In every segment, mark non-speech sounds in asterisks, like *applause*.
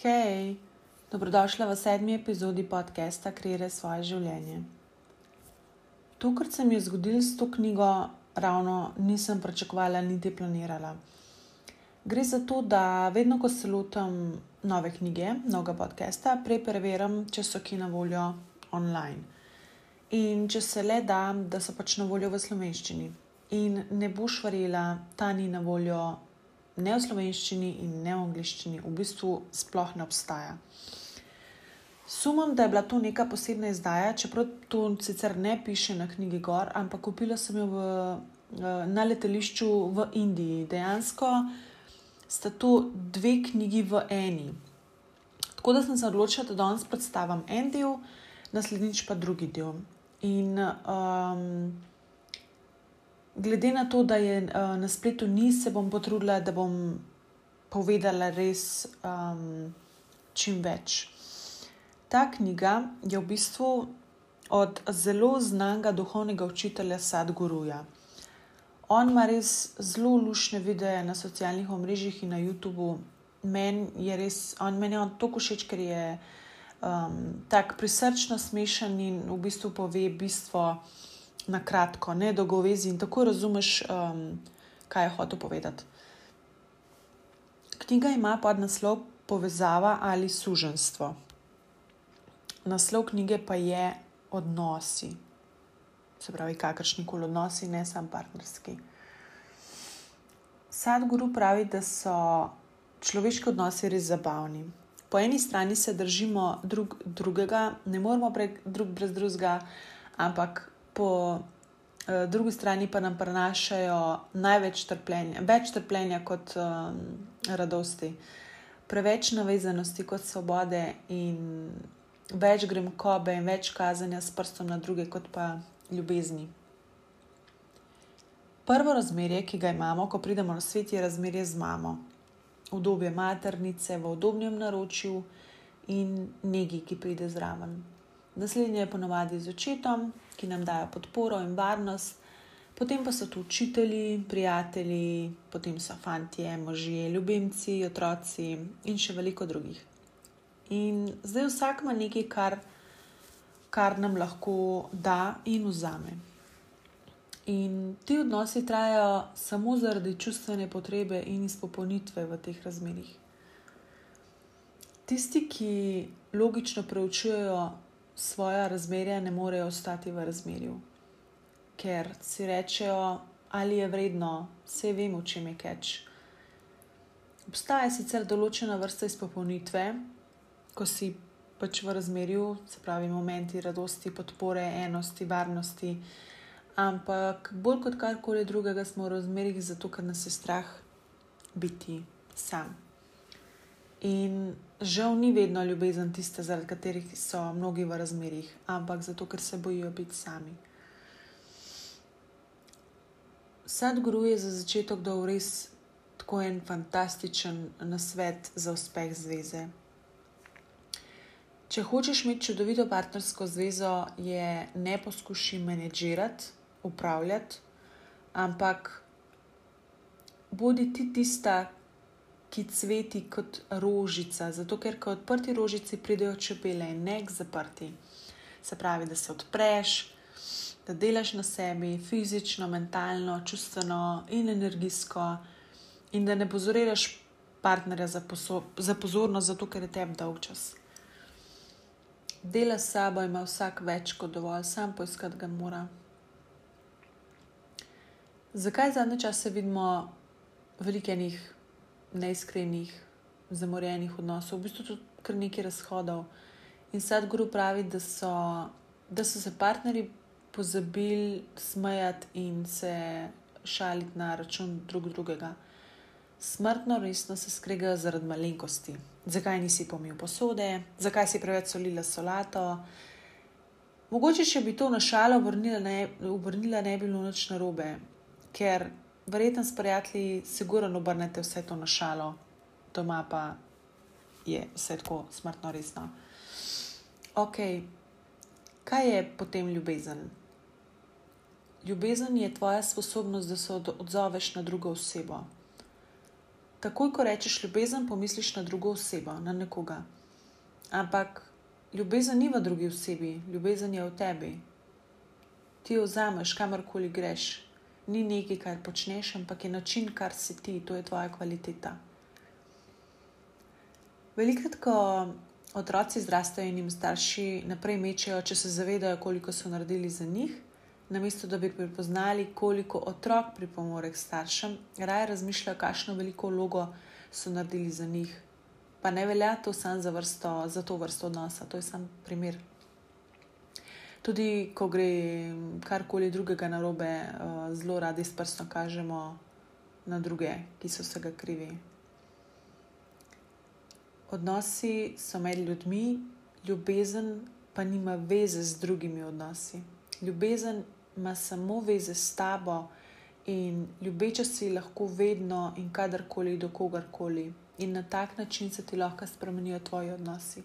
Hej, dobrodošla v sedmi epizodi podcasta Kreire svoje življenje. To, kar se mi je zgodilo s to knjigo, ravno nisem pričakovala, niti planirala. Gre za to, da vedno, ko se lotim nove knjige, novega podcasta, prej preverjam, če so ki na voljo online. In če se le da, da so pač na voljo v slovenščini. In ne boš verjela, ta ni na voljo ne v slovenščini in ne v angliščini, v bistvu sploh ne obstaja. Sumam, da je bila to neka posebna izdaja, čeprav to sicer ne piše na knjigi Gor, ampak kupila sem jo v, eh, na letališču v Indiji. Dejansko sta to dve knjigi v eni. Tako da sem se odločila, da danes predstavim en del, naslednjič pa drugi del. In um, glede na to, da je uh, na spletu ni, se bom potrudila, da bom povedala res um, čim več. Ta knjiga je v bistvu od zelo znanega duhovnega učitelja Sadguruja. On ima res zelo lušne videe na socialnih omrežjih in na YouTubu. Meni je res, on meni je to všeč, ker je um, tako prisrčno smešen in v bistvu pove bistvo na kratko, ne dolgovezi in tako razumeš, um, kaj je hotel povedati. Knjiga ima pod naslov Povezava ali suženstvo. Naslov knjige pa je Odnosi. Se pravi, kakršni koli odnosi, ne samo partnerski. Sadguru pravi, da so človeški odnosi res zabavni. Po eni strani se držimo drug, drugega, ne moramo prek, drug brez drugega, ampak po uh, drugi strani pa nam prenašajo največ trpljenja, več trpljenja kot um, radosti, preveč navezanosti kot svobode in več gremkobe in več kazanja s prstom na druge kot pa ljubezni. Prvo razmerje, ki ga imamo, ko pridemo na svet, je razmerje z mamo. Udobje maternice v udobnem naročju in negi, ki pride zraven. Naslednje je ponovadi z očetom, ki nam dajo podporo in varnost, potem pa so tu učitelji, prijatelji, potem so fantje, možje, ljubimci, otroci in še veliko drugih. In zdaj vsak ima nekaj, kar, kar nam lahko da in vzame. In ti odnosi trajajo samo zaradi čustvene potrebe in izpopolnitve v teh razmerah. Tisti, ki logično preučujejo svoje razmerje ne morejo ostati v razmerju, ker si rečejo, ali je vredno, vse vemo, če me keč. Obstaja sicer določena vrsta izpopolnitve, ko si pač v razmerju, se pravi, momenti radosti, podpore, enosti, varnosti. Ampak bolj kot karkoli drugega smo v razmerih, zato ker nas je strah biti sam. In žal ni vedno ljubezen tista, zaradi katerih so mnogi v razmerih, ampak zato, ker se bojijo biti sami. Sadguru je za začetek dal res tako en fantastičen nasvet za uspeh zveze. Če hočeš imeti čudovito partnersko zvezo, je ne poskuši menedžirati, upravljati, ampak bodi ti tista, ki cveti kot rožica, zato ker ko odprti rožici pridejo čebele ne k zaprti. Se pravi, da se odpreš, da delaš na sebi, fizično, mentalno, čustveno in energijsko, in da ne pozoriraš partnerja za, za pozornost, zato ker je tebi dolg čas. Dela s sabo ima vsak več kot dovolj, sam poiskati ga mora. Zakaj zadnje čase vidimo veliko enih neiskrenih, zamorjenih odnosov, v bistvu tudi kar nekaj razhodov. In sad guru pravi, da so, da so se partnerji pozabili smejati in se šaliti na račun drug drugega. Smrtno resno se skregajo zaradi malenkosti. Zakaj nisi pomil posode, zakaj si preveč solila solato. Mogoče, če bi to našalo obrnila, ne, obrnila, ne bi bilo noč narobe, ker verjetno s prijatelji, sigurno obrnete vse to na šalo, doma pa je vse tako smrtno resno. Ok, kaj je potem ljubezen? Ljubezen je tvoja sposobnost, da se odzoveš na drugo osebo. takoj, ko rečeš ljubezen, pomisliš na drugo osebo, na nekoga. Ampak ljubezen ni v drugi osebi, ljubezen je v tebi. Ti jo vzameš, kamorkoli greš. Ni nekaj, kar počneš, ampak je način, kar si ti, to je tvoja kvaliteta. Velikrat, ko otroci zrastejo in jim starši naprej mečejo, če se zavedajo, koliko so naredili za njih, namesto da bi prepoznali, koliko otrok pripomore k staršem, raje razmišljajo, kakšno veliko vlogo so naredili za njih. Pa ne velja to samo za, vrsto, za to vrsto odnosa, to je samo primer. Tudi, ko gre karkoli drugega na robe, eh, zelo radi s prstom kažemo na druge, ki so se ga krivi. Odnosi so med ljudmi, ljubezen pa nima veze z drugimi odnosi. Ljubezen ima samo veze s tabo in ljubeča si lahko vedno in kadarkoli do kogarkoli. In na tak način se ti lahko spremenijo tvoji odnosi,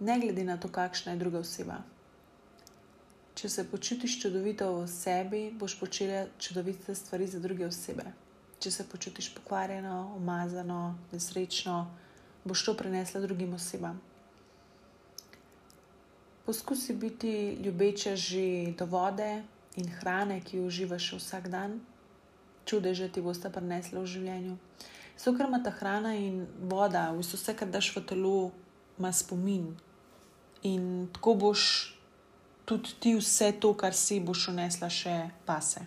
ne glede na to, kakšna je druga oseba. Če se počutiš čudovito v sebi, boš počela čudovite stvari za druge osebe. Če se počutiš pokvarjeno, umazano, nesrečno, boš to prenesla drugim osebam. Poskusi biti ljubeča že do vode in hrane, ki jo uživaš vsak dan, čudeže ti boste prenesla v življenju. Zato, ker ima ta hrana in voda, vse, kar daš v telo, ima spomin. In tako boš tudi ti vse to, kar si boš unesla, še pase.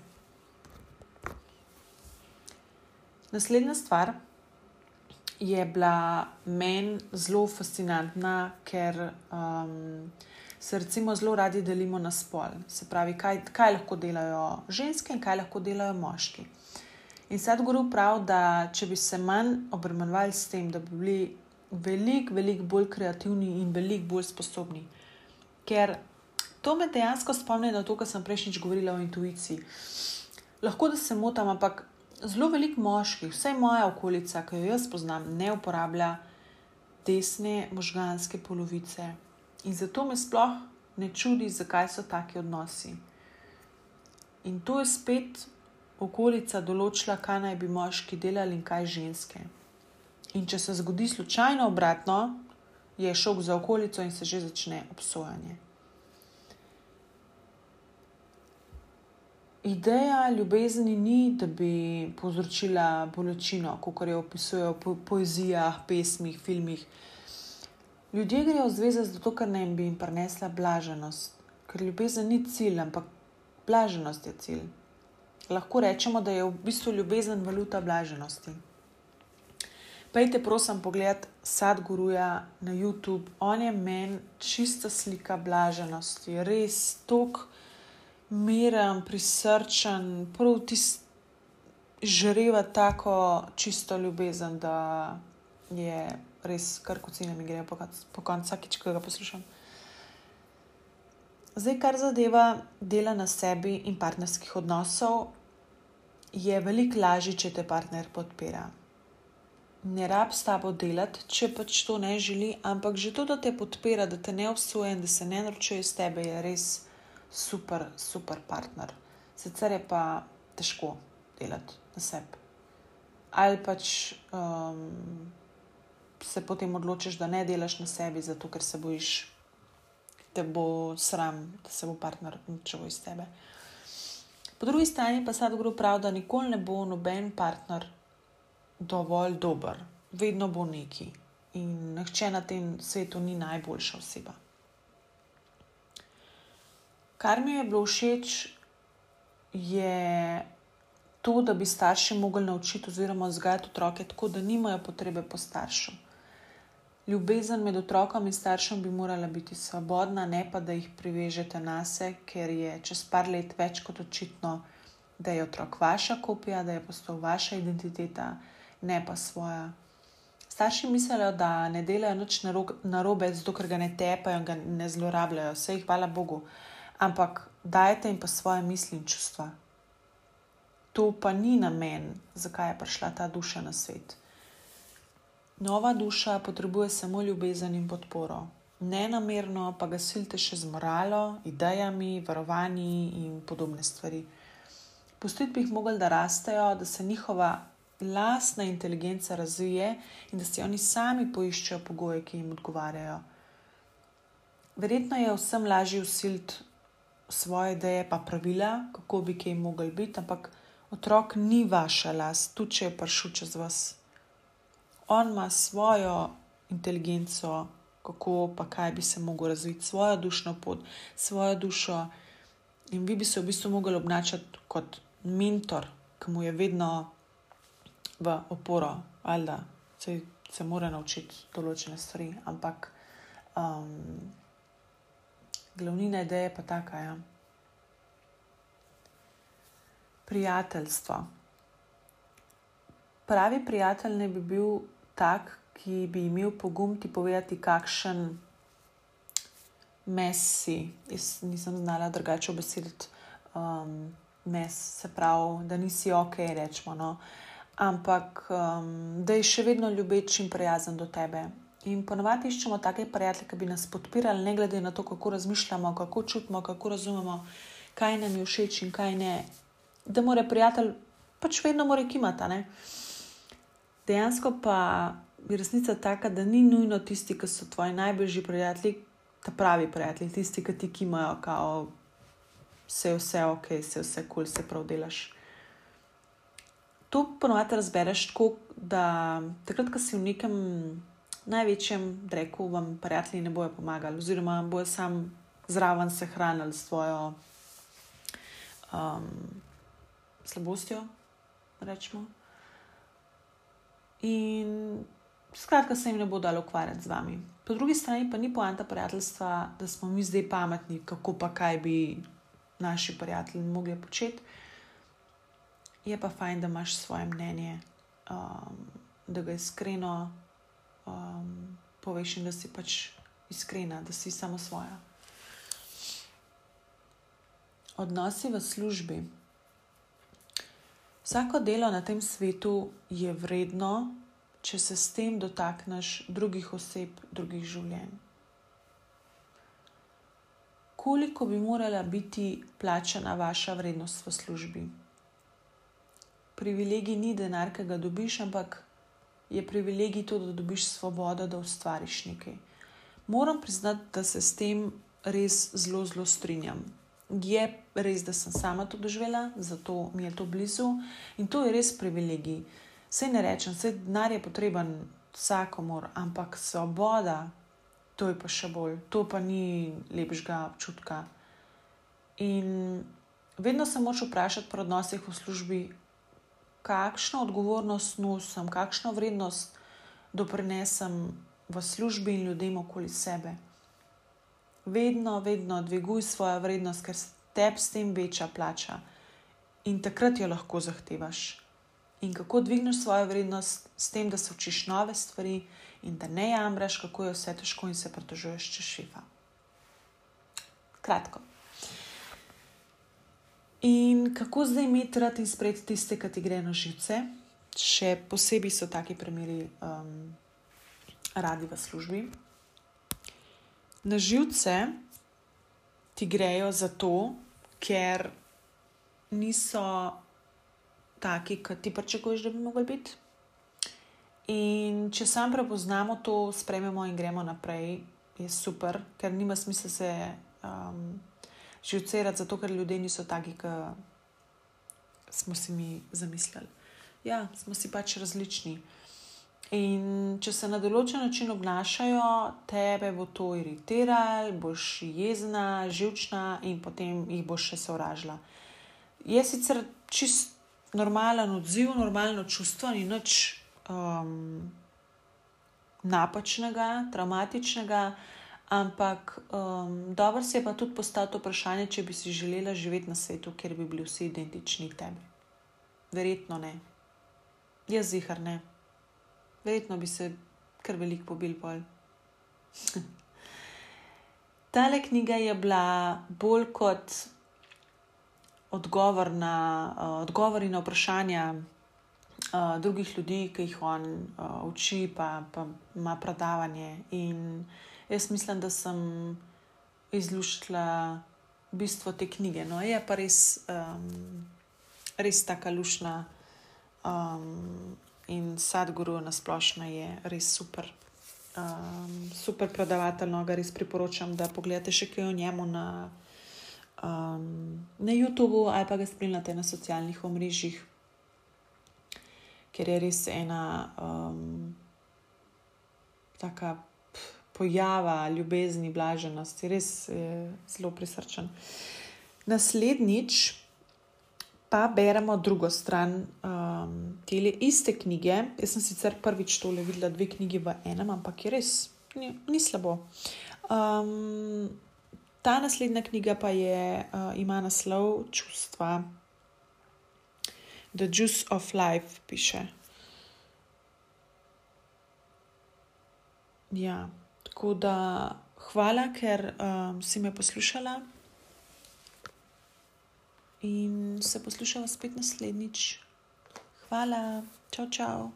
Naslednja stvar je bila meni zelo fascinantna, ker um, se recimo zelo radi delimo na spol. Se pravi, kaj, kaj lahko delajo ženske in kaj lahko delajo moški. In sad guru pravi, da če bi se manj obremenjevali s tem, da bi bili veliko, veliko bolj kreativni in veliko bolj sposobni. Ker to me dejansko spomni na to, kar sem prejšnjič govorila o intuiciji. Lahko da se motam, ampak zelo veliko moških, vsaj moja okolica, ki jo jaz poznam, ne uporablja desne možganske polovice. In zato me sploh ne čudi, zakaj so taki odnosi. In to je spet okolica določila, kaj naj bi moški delali in kaj ženske. In če se zgodi slučajno obratno, je šok za okolico in se že začne obsojanje. Ideja ljubezni ni, da bi povzročila bolečino, kot jo opisujejo po poezijah, pesmih, filmih. Ljudje grejo v zvezo zato, ker ne bi jim prinesla blaženost, ker ljubezen ni cilj, ampak blaženost je cilj. Lahko rečemo, da je v bistvu ljubezen valuta blaženosti. Pejte, prosim, pogled Sadguruja na YouTube, on je meni čista slika blaženosti, res tok miren, prisrčen, prav tisti žreva tako čisto ljubezen, da je res kar kocine mi grejo po, po koncu, vsakič, ko ga poslušam. Zdaj, kar zadeva dela na sebi in partnerskih odnosov, je veliko lažje, če te partner podpira. Ne rab s tabo delati, če pač to ne želi, ampak že to, da te podpira, da te ne obsoja in da se ne naročuje iz tebe, je res super, super partner. Sicer je pa težko delati na sebi. Ali pač. Um, se potem odločiš, da ne delaš na sebi, zato ker se bojiš, da bo sram, da se bo partner učil iz tebe. Po drugi strani pa sad gre prav, da nikoli ne bo noben partner dovolj dober, vedno bo neki in nihče na tem svetu ni najboljša oseba. Kar mi je bilo všeč, je to, da bi starši mogli naučiti oziroma vzgajati otroke tako, da nimajo potrebe po staršu. Ljubezen med otrokom in staršem bi morala biti svobodna, ne pa da jih privežete na sebe, ker je čez par let več kot očitno, da je otrok vaša kopija, da je postal vaša identiteta, ne pa svoja. Starši mislijo, da ne delajo nič narobe, zato ker ga ne tepajo in ga ne zlorabljajo, vse jih hvala Bogu, ampak dajte jim pa svoje misli in čustva. To pa ni namen, zakaj je prišla ta duša na svet. Nova duša potrebuje samo ljubezen in podporo. Ne namerno pa ga silite še z moralo, idejami, varovanji in podobne stvari. Pustiti bi jih mogli, da rastejo, da se njihova lastna inteligenca razvije in da si oni sami poiščejo pogoje, ki jim odgovarjajo. Verjetno je vsem lažje usiliti svoje ideje, pa pravila, kako bi kaj mogli biti, ampak otrok ni vaša last, tudi če je prišel čez vas. On ima svojo inteligenco, kako pa kaj bi se lahko razvil, svojo dušno pot, svojo dušo. In vi bi se v bistvu mogli obnašati kot mentor, ki mu je vedno v oporo, ali da se, se mora naučiti določene stvari. Ampak um, glavnina ideje je pa taka. Ja. Prijateljstvo. Pravi prijatelj ne bi bil tak, ki bi imel pogum ti povedati, kakšen mes si. Jaz nisem znala drugače obesediti um, mes, se pravi, da nisi ok, rečemo. No. Ampak um, da je še vedno ljubeč in prijazen do tebe. In ponovadi iščemo take prijatelje, ki bi nas podpirali, ne glede na to, kako razmišljamo, kako čutimo, kako razumemo, kaj nam je všeč in kaj ne. Da mora prijatelj pač vedno more kimati. Dejansko pa je resnica taka, da ni nujno tisti, ki so tvoji najbližji prijatelji, ta pravi prijatelji, tisti, ki ti kimajo, kao vse je vse ok, vse je vse kul, cool, vse prav delaš. To ponovadi razbereš tako, da takrat, ko si v nekem največjem dreku, vam prijatelji ne bojo pomagali, oziroma bojo sam zraven se hranili s svojo um, slabostjo, rečemo. In skratka, se jim ne bo dalo ukvarjati z vami. Po drugi strani pa ni poanta prijateljstva, da smo mi zdaj pametni, kako pa kaj bi naši prijatelji mogli početi. Je pa fajn, da imaš svoje mnenje, um, da ga iskreno um, poveš in da si pač iskrena, da si samo svoja. Odnosi v službi. Vsako delo na tem svetu je vredno, če se s tem dotakneš drugih oseb, drugih življenj. Koliko bi morala biti plačana vaša vrednost v službi? Privilegij ni denar, ki ga dobiš, ampak je privilegij to, da dobiš svobodo, da ustvariš nekaj. Moram priznati, da se s tem res zelo, zelo strinjam. Je res, da sem sama to doživela, zato mi je to blizu in to je res privilegij. Vse ne rečem, vse denar je potreben vsakomor, ampak svoboda, to je pa še bolj, to pa ni lepšega občutka. In vedno se moč vprašati pri odnosih v službi, kakšno odgovornost nosim, kakšno vrednost doprinesem v službi in ljudem okoli sebe. Vedno, vedno dviguj svojo vrednost, ker tebi s tem večja plača in takrat jo lahko zahtevaš in kako dvigneš svojo vrednost s tem, da se učiš nove stvari in da ne jamraš, kako je vse težko in se pritožuješ čez šifa. Kratko. In kako zdaj imeti rad in sprejeti tiste, ki ti gre na živce, še posebej so taki primeri um, radi v službi. Na živce ti grejo zato, ker niso taki, kot ti pričakuješ, da bi mogli biti. In če sam prepoznamo to, sprememo in gremo naprej, je super, ker nima smisla se um, živcerati, zato ker ljudje niso taki, kot smo si mi zamislili. Ja, smo si pač različni. In če se na določen način obnašajo, tebe bo to iritiralo, boš jezna, živčna in potem jih boš še sovražila. Je sicer čist normalen odziv, normalno čustvo, ni nič um, napačnega, traumatičnega, ampak um, dobro se je pa tudi postaviti vprašanje, če bi si želela živeti na svetu, kjer bi bili vsi identični tebi. Verjetno ne. Jaz zihar ne. Verjetno bi se kar veliko pobil pol. *laughs* Tale knjiga je bila bolj kot odgovor na, uh, odgovori na vprašanja uh, drugih ljudi, ki jih on uh, uči, pa, pa ima predavanje. In jaz mislim, da sem izluščila bistvo te knjige. No, je pa res, um, res tako lušna, Um, in Sadguru na splošno je res super. Um, super predavatelj, no ga res priporočam, da pogledate še kaj o njemu na, um, na YouTubu ali pa ga spremljate na socialnih omrežjih, ker je res ena um, taka pojava ljubezni, blaženosti, res je zelo prisrčen. Naslednjič pa beremo drugo stran um, te iste knjige. Jaz sem sicer prvič tole videla, dve knjigi v enem, ampak je res ni, ni slabo. Um, ta naslednja knjiga pa je, uh, ima naslov Čustva. The Juice of Life piše. Ja, tako da hvala, ker um, si me poslušala in se poslušala spet naslednjič. Hvala, čau, čau.